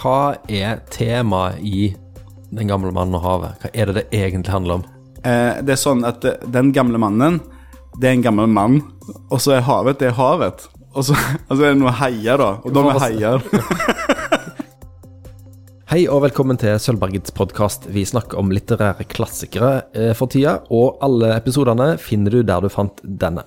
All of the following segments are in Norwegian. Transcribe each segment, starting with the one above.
hva er temaet i Den gamle mannen og havet? Hva er det det egentlig handler om? Eh, det er sånn at eh, den gamle mannen, det er en gammel mann, og så er havet, det er havet. Og så, altså er det noen heier, da. Og de er heier. Hei og velkommen til Sølvbergets podkast. Vi snakker om litterære klassikere eh, for tida, og alle episodene finner du der du fant denne.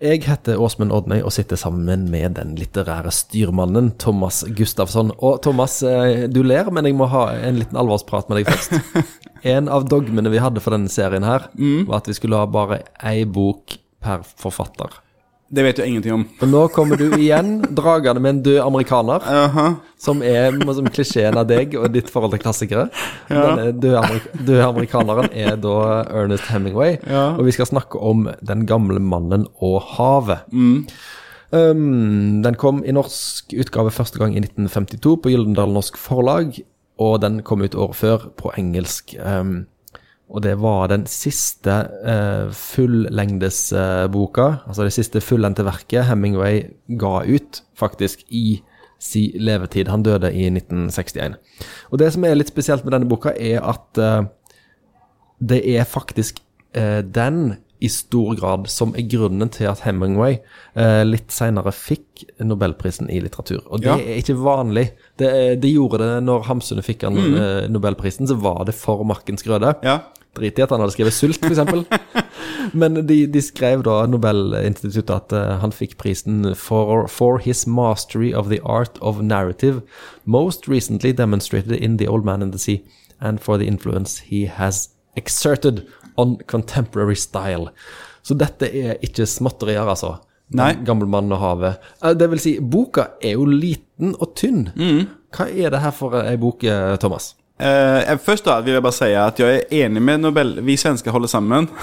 Jeg heter Åsmund Odnøy og sitter sammen med den litterære styrmannen Thomas Gustafsson. Og Thomas, eh, du ler, men jeg må ha en liten alvorsprat med deg først. En av dogmene vi hadde for denne serien her, var at vi skulle ha bare ei bok per forfatter. Det vet du ingenting om. Og nå kommer du igjen dragende med en død amerikaner, som er som klisjeen av deg og ditt forhold til klassikere. Denne døde, amerik døde amerikaneren er da Ernest Hemingway, Ja. og vi skal snakke om Den gamle mannen og havet. Um, den kom i norsk utgave første gang i 1952 på Gyldendal Norsk Forlag, og den kom ut året før på engelsk. Um, og det var den siste uh, fullengdesboka, altså det siste fullendte verket Hemingway ga ut, faktisk, i si levetid. Han døde i 1961. Og det som er litt spesielt med denne boka, er at eh, det er faktisk eh, den i stor grad som er grunnen til at Hemingway eh, litt senere fikk Nobelprisen i litteratur. Og det Ja. er ikke vanlig. Det, det gjorde det når Hamsunet fikk han, eh, Nobelprisen, så var det for Markens Grøde. Ja. Drit i at han hadde skrevet sult, f.eks. Men de, de skrev da Nobelinstituttet at eh, han fikk prisen for, for his mastery of the art of narrative, most recently demonstrated in The Old Man and the Sea, and for the influence he has exerted on contemporary style. Så dette er ikke småtterier, altså. Nei. Gammel mann og havet. Eh, Det vil si, boka er jo liten og tynn. Hva er det her for ei bok, eh, Thomas? Eh, først da vil jeg bare si at jeg er enig med Nobel... Vi svensker holder sammen.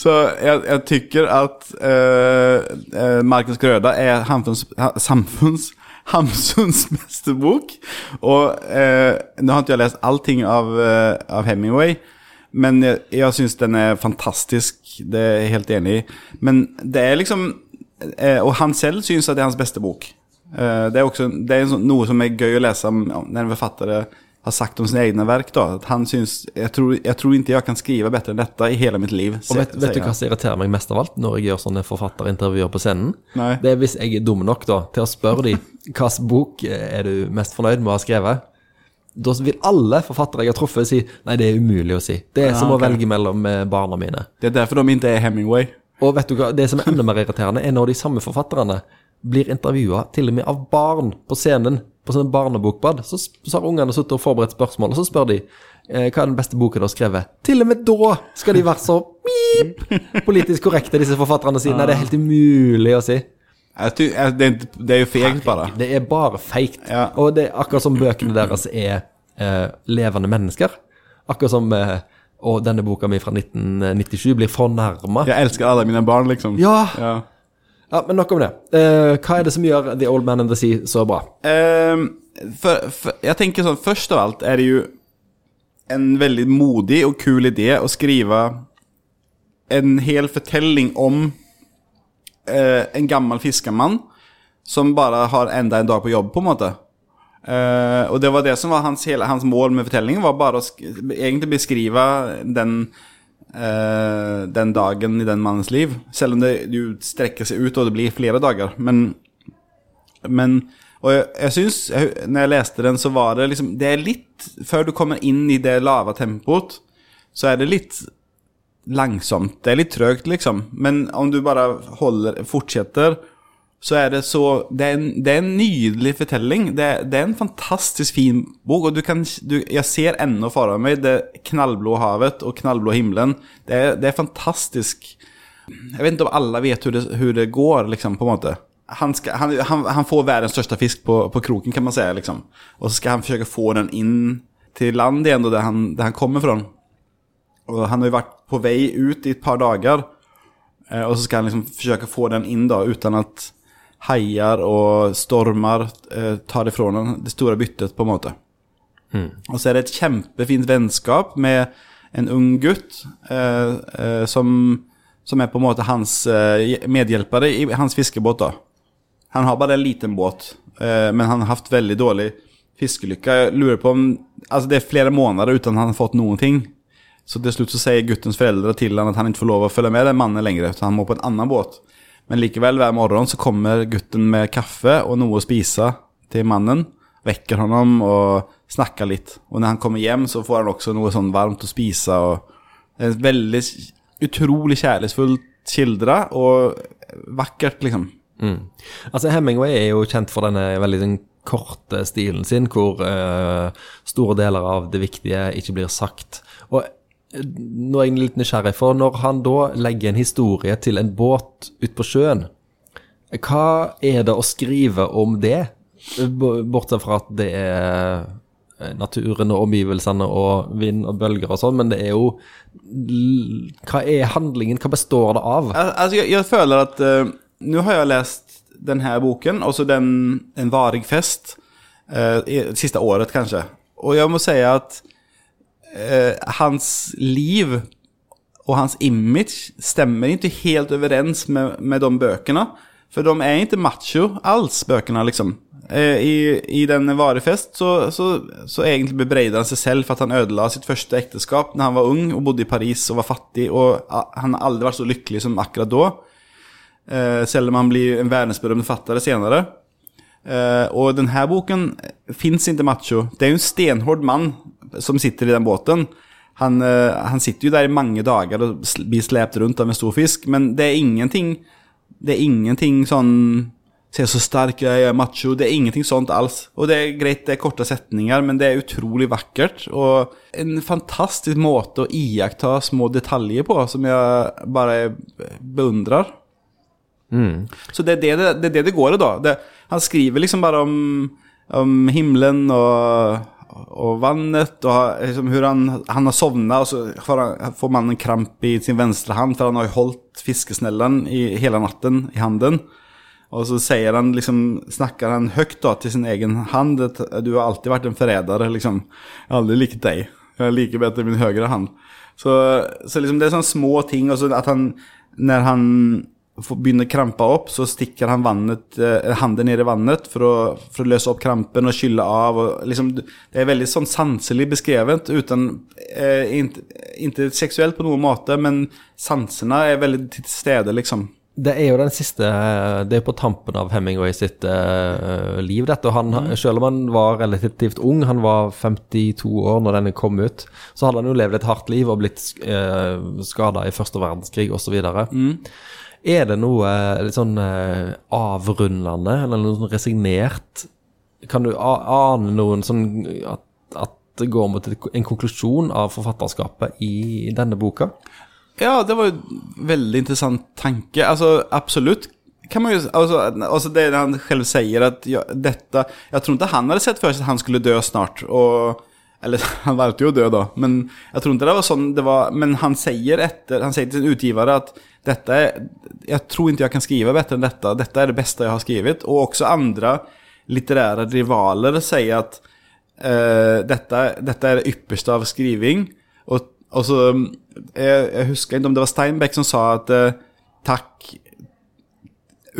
Så jeg, jeg tykker at uh, Markens Grøda er Hamsuns, ha- samfunns, Hamsuns beste bok. Og eh, nå har ikke jeg lest allting av, uh, av Hemingway, men jeg, jeg syns den er fantastisk. Det er jeg helt enig i. Men det er liksom eh, Og han selv syns at det er hans beste bok. Eh, det er også det er en sånn, som er gøy om, om når en forfatter har sagt om sine egne verk. Da. At han syns jeg tror, jeg tror ikke jeg kan skrive bedre enn dette i hele mitt liv. Og vet, vet du hva som irriterer meg mest av alt når jeg gjør sånne forfatterintervjuer på scenen? Nei. Det er hvis jeg er dum nok da, til å spørre dem hvilken bok er du mest fornøyd med å ha skrevet. Da vil alle forfattere jeg har truffet si nei, det er umulig å si. Det er som å velge mellom eh, barna mine. Det er derfor de ikke er Hemingway. Og vet du hva, det som er enda mer irriterende, er når de samme forfatterne blir intervjua til og med av barn på scenen på sånne barnebokbad. Så, så har ungene sittet og forberedt spørsmål, og så spør de eh, hva er den beste boken du har skrevet. Til og med da skal de være så pip, politisk korrekte, disse forfatterne, sine. nei, det er helt umulig å si. Jeg, det, er det jo fegt, bare. Det er bare feigt. Ja. Og det er akkurat som bøkene deres er eh, levende mennesker. Akkurat som eh, Og denne boka mi fra 1997 blir fornærma. Jeg elsker alle mine barn, liksom. Ja. Ja. Ja, men nok om det. Uh, hva er det som gjør The Old Man and the Sea så bra? Ehm, for, for, jeg tenker sånn, Først av alt er det jo en veldig modig og kul idé å skrive en hel fortelling om uh, en gammel fiskermann som bare har enda en dag på jobb, på en måte. Uh, og det var det som var hans, hele, hans mål med fortellingen, var bare å egentlig beskrive den eh, den dagen i den mannens liv. Selv om det jo strekker seg ut, og det blir flere dager. Men, men Og jeg, jeg syns, når jeg leste den, så var det liksom Det er litt Før du kommer inn i det lave tempoet, så er det litt langsomt. Det er litt trøgt, liksom. Men om du bare holder, fortsetter, så er det så Det er en, det er en nydelig fortelling. Det, det er en fantastisk fin bok, og du kan du, Jeg ser ennå foran meg det knallblå havet og knallblå himmelen. Det er, det er fantastisk. Jeg vet ikke om alle vet hvordan det, går, liksom, på en måte. Han, skal, han, han, han får verdens største fisk på, på kroken, kan man si. Liksom. Og så skal han forsøke å få den inn til land igjen, der han, der han kommer fra. Og han har jo vært på vei ut i et par dager, eh, og så skal han liksom forsøke å få den inn da, uten at haier og stormer eh, tar ifra den det store byttet, på en måte. Og så er det et kjempefint vennskap med en ung gutt eh, eh, som, som er på en måte hans eh, medhjelpere i hans fiskebåt. da. Han har bare en liten båt, eh, men han har haft veldig dårlig fiskelykke. Jeg lurer på om Altså, det er flere måneder uten han har fått noen ting. Så til slutt så sier guttens foreldre til han at han ikke får lov å følge med den mannen lenger, så han må på en annen båt. Men likevel, hver morgen så kommer gutten med kaffe og noe å spise til mannen. Vekker honom og snakker litt. Og når han kommer hjem, så får han også noe sånn varmt å spise. og Det er veldig utrolig kjærlighetsfullt skildra og vakkert, liksom. Altså Hemingway er jo kjent for denne veldig den korte stilen sin, hvor uh, store deler av det viktige ikke blir sagt. Og nå er jeg litt nysgjerrig, for når han da legger en historie til en båt ut på sjøen, hva er det å skrive om det? Bortsett fra at det er naturen og omgivelsene og vind og bølger og sånn, men det er jo Hva er handlingen? Hva består det av? Altså, jeg, jeg føler at uh, Nå har jeg lest denne boken, også den En varig fest, uh, siste året kanskje. Og jeg må si at eh, hans liv og hans image stemmer ikke helt overens med, med de bøkene. For de er ikke macho alls, bøkene, liksom. Eh, I, I den varefest så, så, så egentlig bebreider han seg selv for at han ødela sitt første ekteskap når han var ung og bodde i Paris og var fattig, og ah, han har aldri vært så lykkelig som akkurat da. Eh, selv om han blir en verdensberømt forfatter senere. Eh, og denne boken fins ikke macho. Det er jo en stenhård mann som sitter i den båten. Han, eh, han sitter jo der i mange dager og blir slept rundt av en stor fisk, men det er ingenting Det er ingenting sånn Se så sterk jeg er, macho. Det er ingenting sånt alls. Og det er greit, det er korte setninger, men det er utrolig vakkert. Og en fantastisk måte å iaktta små detaljer på, som jeg bare beundrer. Så det er det det, det, er det, det går i, da. Han skriver liksom bare om, om himmelen og, og vannet, og liksom hvor han, han har sovna, og så får, han, får mannen kramp i sin venstre hand, for han har jo holdt fiskesnellen i hele natten i handen. Og så sier han liksom, snakker han høyt da til sin egen hand at du har alltid vært en forræder, liksom. Jeg har aldri likt deg. Jeg liker bedre min høyre hand. Så, så liksom det er sånne små ting, og så at han, når han begynner krampa opp, så stikker han vannet, eh, handen ned i vannet for å, for å løse opp krampen og skylle av. Og liksom, det er veldig sånn sanselig beskrevet, uten eh, ikke, ikke seksuelt på noen måte, men sansene er veldig til stede, liksom. Det er jo den siste Det er på tampen av Hemingway sitt eh, liv, dette. Og han, selv om han var relativt ung, han var 52 år når denne kom ut, så hadde han jo levd et hardt liv og blitt eh, skada i første verdenskrig osv. Er det noe eh, litt sånn eh, avrundende, eller noe sånn resignert Kan du ane noen sånn at, at det går mot en konklusjon av forfatterskapet i denne boka? Ja, det var jo veldig interessant tanke. Altså, absolutt. Kan man ju, alltså, alltså det han selv sier at ja, detta, jag tror ikke han hadde sett for seg at han skulle dø snart. Og, eller han valgte jo å dø da, men jeg tror ikke det var sånn det var. Men han sier etter, han sier til sin utgivere at dette er, jeg tror ikke jeg kan skrive bedre enn dette. Dette er det beste jeg har skrevet. Og også andre litterære rivaler sier at eh, dette, dette er det ypperste av skriving. Og, og så jeg, jeg husker ikke om det var Steinbeck som sa at eh, takk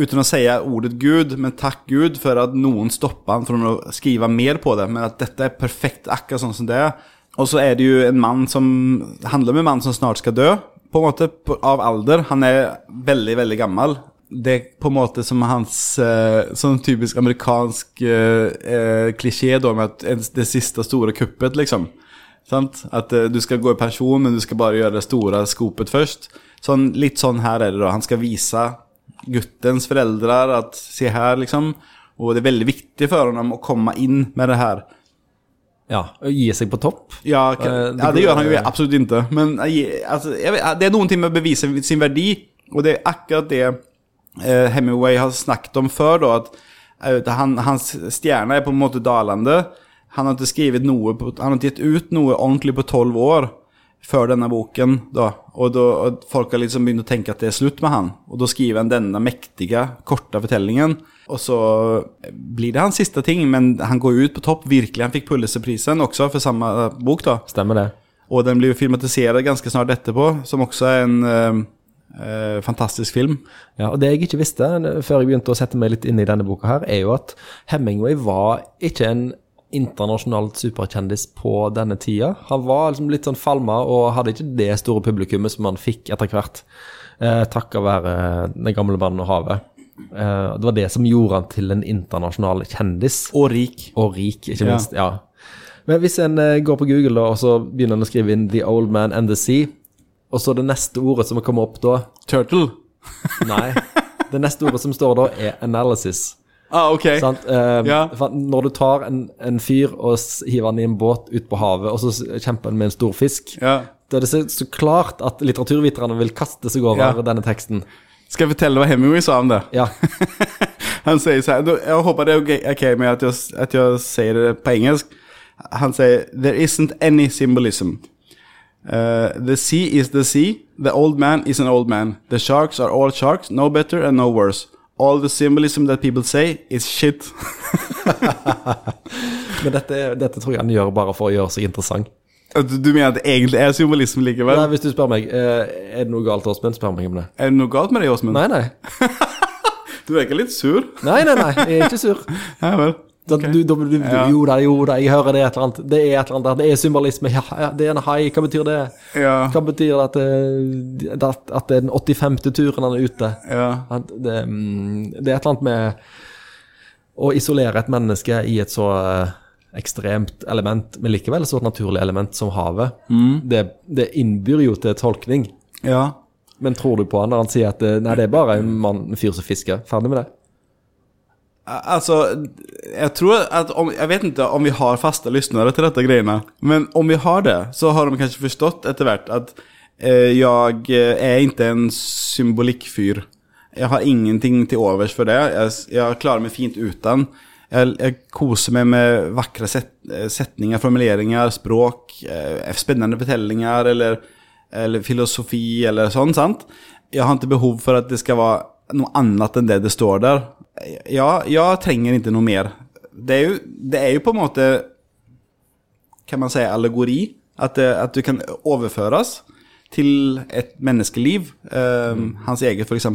Uten å si ordet Gud, men takk Gud for at noen stoppa han for å skrive mer på det. Men at dette er perfekt akkurat sånn som det er. Og så er det jo en mann som handler om en mann som snart skal dø, på en måte, av alder. Han er veldig, veldig gammel. Det er på en måte som hans eh, sånn typisk amerikansk eh, eh, klisjé da, med det siste store kuppet, liksom. Sant? At eh, du skal gå i pensjon, men du skal bare gjøre det store skopet først. Sånn, litt sånn her er det da. Han skal vise guttens foreldre at se her, liksom. Og det er veldig viktig for ham å komme inn med det her. Ja, gi seg på topp? Ja, Eh, det ja, det gjør han jo absolutt ikke. Men altså, vet, det er noen ting med å bevise sin verdi, og det er akkurat det eh, Hemingway har snakket om før. Da, at eh, han, hans stjerne er på en måte dalende. Han har ikke skrevet noe på, Han har ikke gitt ut noe ordentlig på tolv år før denne boken. Da. Og, da, og folk har liksom begynt å tenke at det er slutt med han. Og da skriver han denne mektige, korte fortellingen. Og så blir det hans siste ting, men han går ut på topp. Virkelig. Han fikk Pulitzer-prisen også for samme bok. da Stemmer det. og den blir jo filmatisert ganske snart etterpå, som også er en, eh, Eh, fantastisk film. Ja, og Det jeg ikke visste før jeg begynte å sette meg litt inn i denne boka, her, er jo at Hemingway var ikke en internasjonalt superkjendis på denne tida. Han var liksom litt sånn falma og hadde ikke det store publikummet som han fikk etter hvert, eh, takket være Den gamle mannen og havet. Eh, det var det som gjorde han til en internasjonal kjendis. Og rik. Og rik, ikke Ja. minst. ja. Men hvis en eh, går på Google da, og så begynner en å skrive inn 'The Old Man and the Sea', og så det neste ordet som kommer opp da Turtle. Nei. Det neste ordet som står da, er 'analysis'. Ah, ok. Sant? Eh, Ja. for Når du tar en, en fyr og s- hiver han i en båt ut på havet, og så s- kjemper han med en stor fisk, Ja. da er det så, så klart at litteraturviterne vil kaste seg over Ja. denne teksten. Skal jeg fortelle hva Hemingway sa om det? Ja. Han säger så här, då- jag hoppas det är okej okej med att jag, att jag säger det på engelsk. Han säger, there isn't any symbolism. Uh, the sea is the sea, the old man is an old man. The sharks are all sharks, no better and no worse. All the symbolism that people say is shit. Men dette, er- dette tror jeg han gjør bare for å gjøre seg interessant. Du, du mener at det egentlig er symbolism likevel? Nei, hvis du spør meg eh, Er det noe galt, Åsmund, spør meg om det. Er det noe galt med deg, Åsmund? Nei, nei. Du virker litt sur. Nei, nei, nei, jeg er ikke sur. Nei vel. Da, du, du, du, Ja. Jo da, jo da, jeg hører det et eller annet. Det er et eller annet. Det er symbolisme. Ja, ja, det er en hai. Hva betyr det? Ja. Hva betyr det at, det- at, at det er den 85. turen han er ute? Det, mm, det er et eller annet med å isolere et menneske i et så eh, ekstremt element, men likevel så naturlig element som havet. Det, det innbyr jo til tolkning. Ja. Men tror du på han når han sier at eh, nei, det er bare en mann, en fyr som fisker? Ferdig med det? Alltså, jeg tror at om, Jeg vet ikke om vi har faste lyttere til dette greiene, Men om vi har det så har de kanskje forstått etter hvert at eh, jeg er ikke en symbolikkfyr. Jeg har ingenting til overs for det. Jeg, jeg klarer meg fint uten. Jeg, jeg koser meg med vakre set, setninger, formuleringer, språk, eh, spennende fortellinger eller, eller filosofi eller sånn, sant? Jeg har ikke behov for at det skal være noe annet enn det det står der. Ja, jeg trenger ikke noe mer. Det er jo, det er jo på en måte Kan man si allegori? At, at du kan overføres til et menneskeliv. eh, Hans eget, f.eks.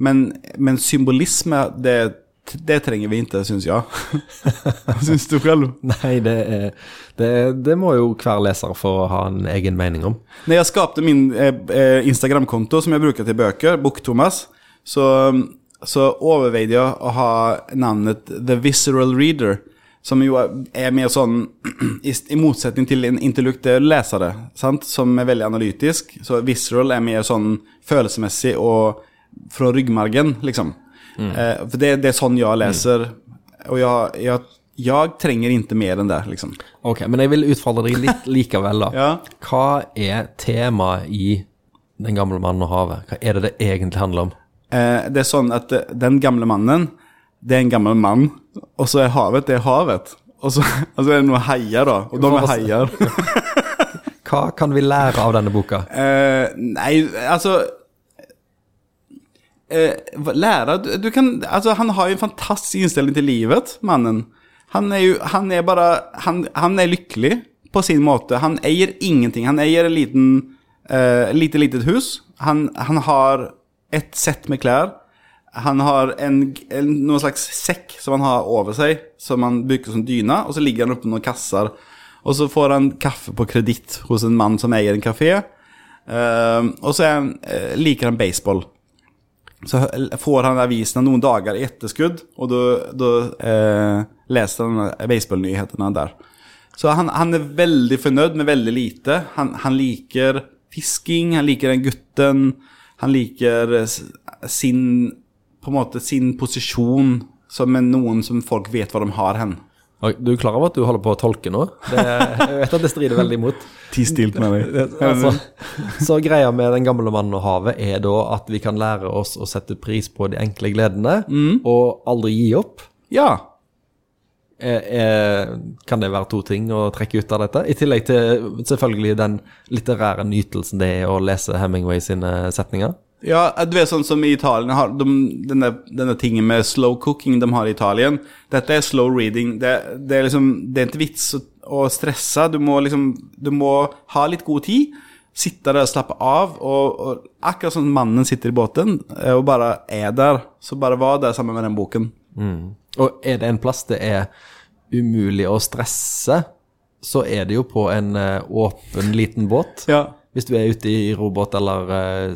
Men, men symbolisme, det, det trenger vi ikke, syns jeg. Syns du selv? Nei, det, er, det, det må jo hver leser få ha en egen mening om. Når jeg skapte min eh, eh, Instagram-konto, som jeg bruker til bøker, Bok-Thomas, så, så overveide jeg å ha navnet The Visceral Reader. Som jo er mer sånn I, motsetning til en intellektuell leser, sant? som er veldig analytisk. Så visceral er mer sånn følelsesmessig og fra ryggmargen, liksom. Eh, for det, det er sånn jeg leser. Og jeg, jeg, jeg trenger ikke mer enn det, liksom. Ok, Men jeg vil utfordre deg litt likevel, da. Ja. Hva er temaet i Den gamle mannen og havet? Hva er det det egentlig handler om? Eh, det er sånn at eh, den gamle mannen, det er en gammel mann, og så er havet, det er havet. Og så, altså er det noen haier, da. Og da er haier. Hva kan vi lære av denne boka? Eh, nei, altså eh, Lære du, du kan Altså, han har jo en fantastisk innstilling til livet, mannen. Han er jo Han er bare Han, han er lykkelig på sin måte. Han eier ingenting. Han eier et liten eh, lite, litet hus. Han, han har et sett med klær. Han har en, en, noen slags sekk som han har over seg, som han bruker som dyna, og så ligger han oppe noen kasser. Og så får han kaffe på kreditt hos en mann som eier en kafé. Uh, og så han, uh, liker han baseball. Så får han avisene noen dager i etterskudd, og da uh, leser han baseballnyhetene der. Så han, han er veldig fornøyd med veldig lite. Han, han liker fisking, han liker den gutten. Han liker eh, sin på en måte sin posisjon som noen som folk vet hva de har hen. Du er klar over at du holder på å tolke nå? Det, jeg vet at det strider veldig imot. Ti stilt med meg. Altså, så greia med Den gamle mannen og havet er da at vi kan lære oss å sette pris på de enkle gledene, og aldri gi opp. Ja. Kan det være to ting å trekke ut av dette? I tillegg til selvfølgelig den litterære nytelsen det er å lese Hemingway sine setninger. Ja, du vet sånn som i Italien har de, denne, denne tingen med slow cooking de har i Italien. Dette er slow reading. Det, det er liksom Det er ikke vits å, å stresse. Du må liksom Du må ha litt god tid. sitte der og slappe av. Og, og akkurat som mannen sitter i båten eh, og bare er der, så bare var der sammen med den boken. Og er det en plass det er umulig å stresse, så er det jo på en eh, åpen, liten båt. Ja. Hvis du er ute i robåt eller eh,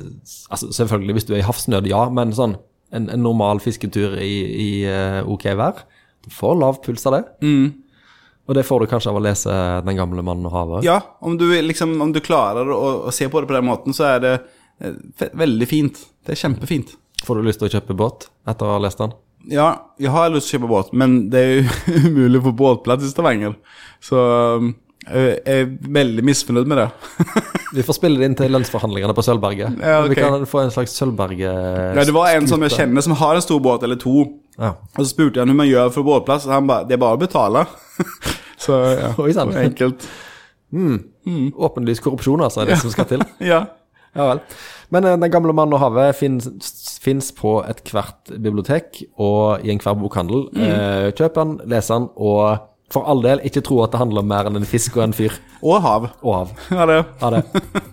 altså Selvfølgelig hvis du er i havsnød, ja, men sånn en, en normal fisketur i, i eh, OK vær Du får lav puls av det. Og det får du kanskje av å lese 'Den gamle mannen og havet'. Ja, om du, liksom, om du klarer å, å se på det på den måten, så er det veldig fint. Det er kjempefint. Får du lyst til å kjøpe båt etter å ha lest den? Ja, jeg har lyst til å kjøpe båt, men det er jo umulig å få båtplass i Stavanger. Så um, jeg er veldig misfornøyd med det. Vi får spille det inn til lønnsforhandlingene på Sølvberget. Ja, okay. Vi kan få en slags Sølvberget... Ja, det var en som jeg kjenner som har en stor båt, eller to. Ja. Og så spurte jeg hva man gjør for båtplass, og han bare Det er bare å betale. så ja, Oi, sant. enkelt. Mm. enkelt. Åpenlys korrupsjon, altså, er det som skal til. Ja. Ja vel. Men eh, Den gamle mannen og havet finnes, finnes på ethvert bibliotek og i enhver bokhandel. Eh, kjøp den, les den, og for all del ikke tro at det handler om mer enn en fisk og en fyr. Og hav. Og hav. Ha det. Ha det.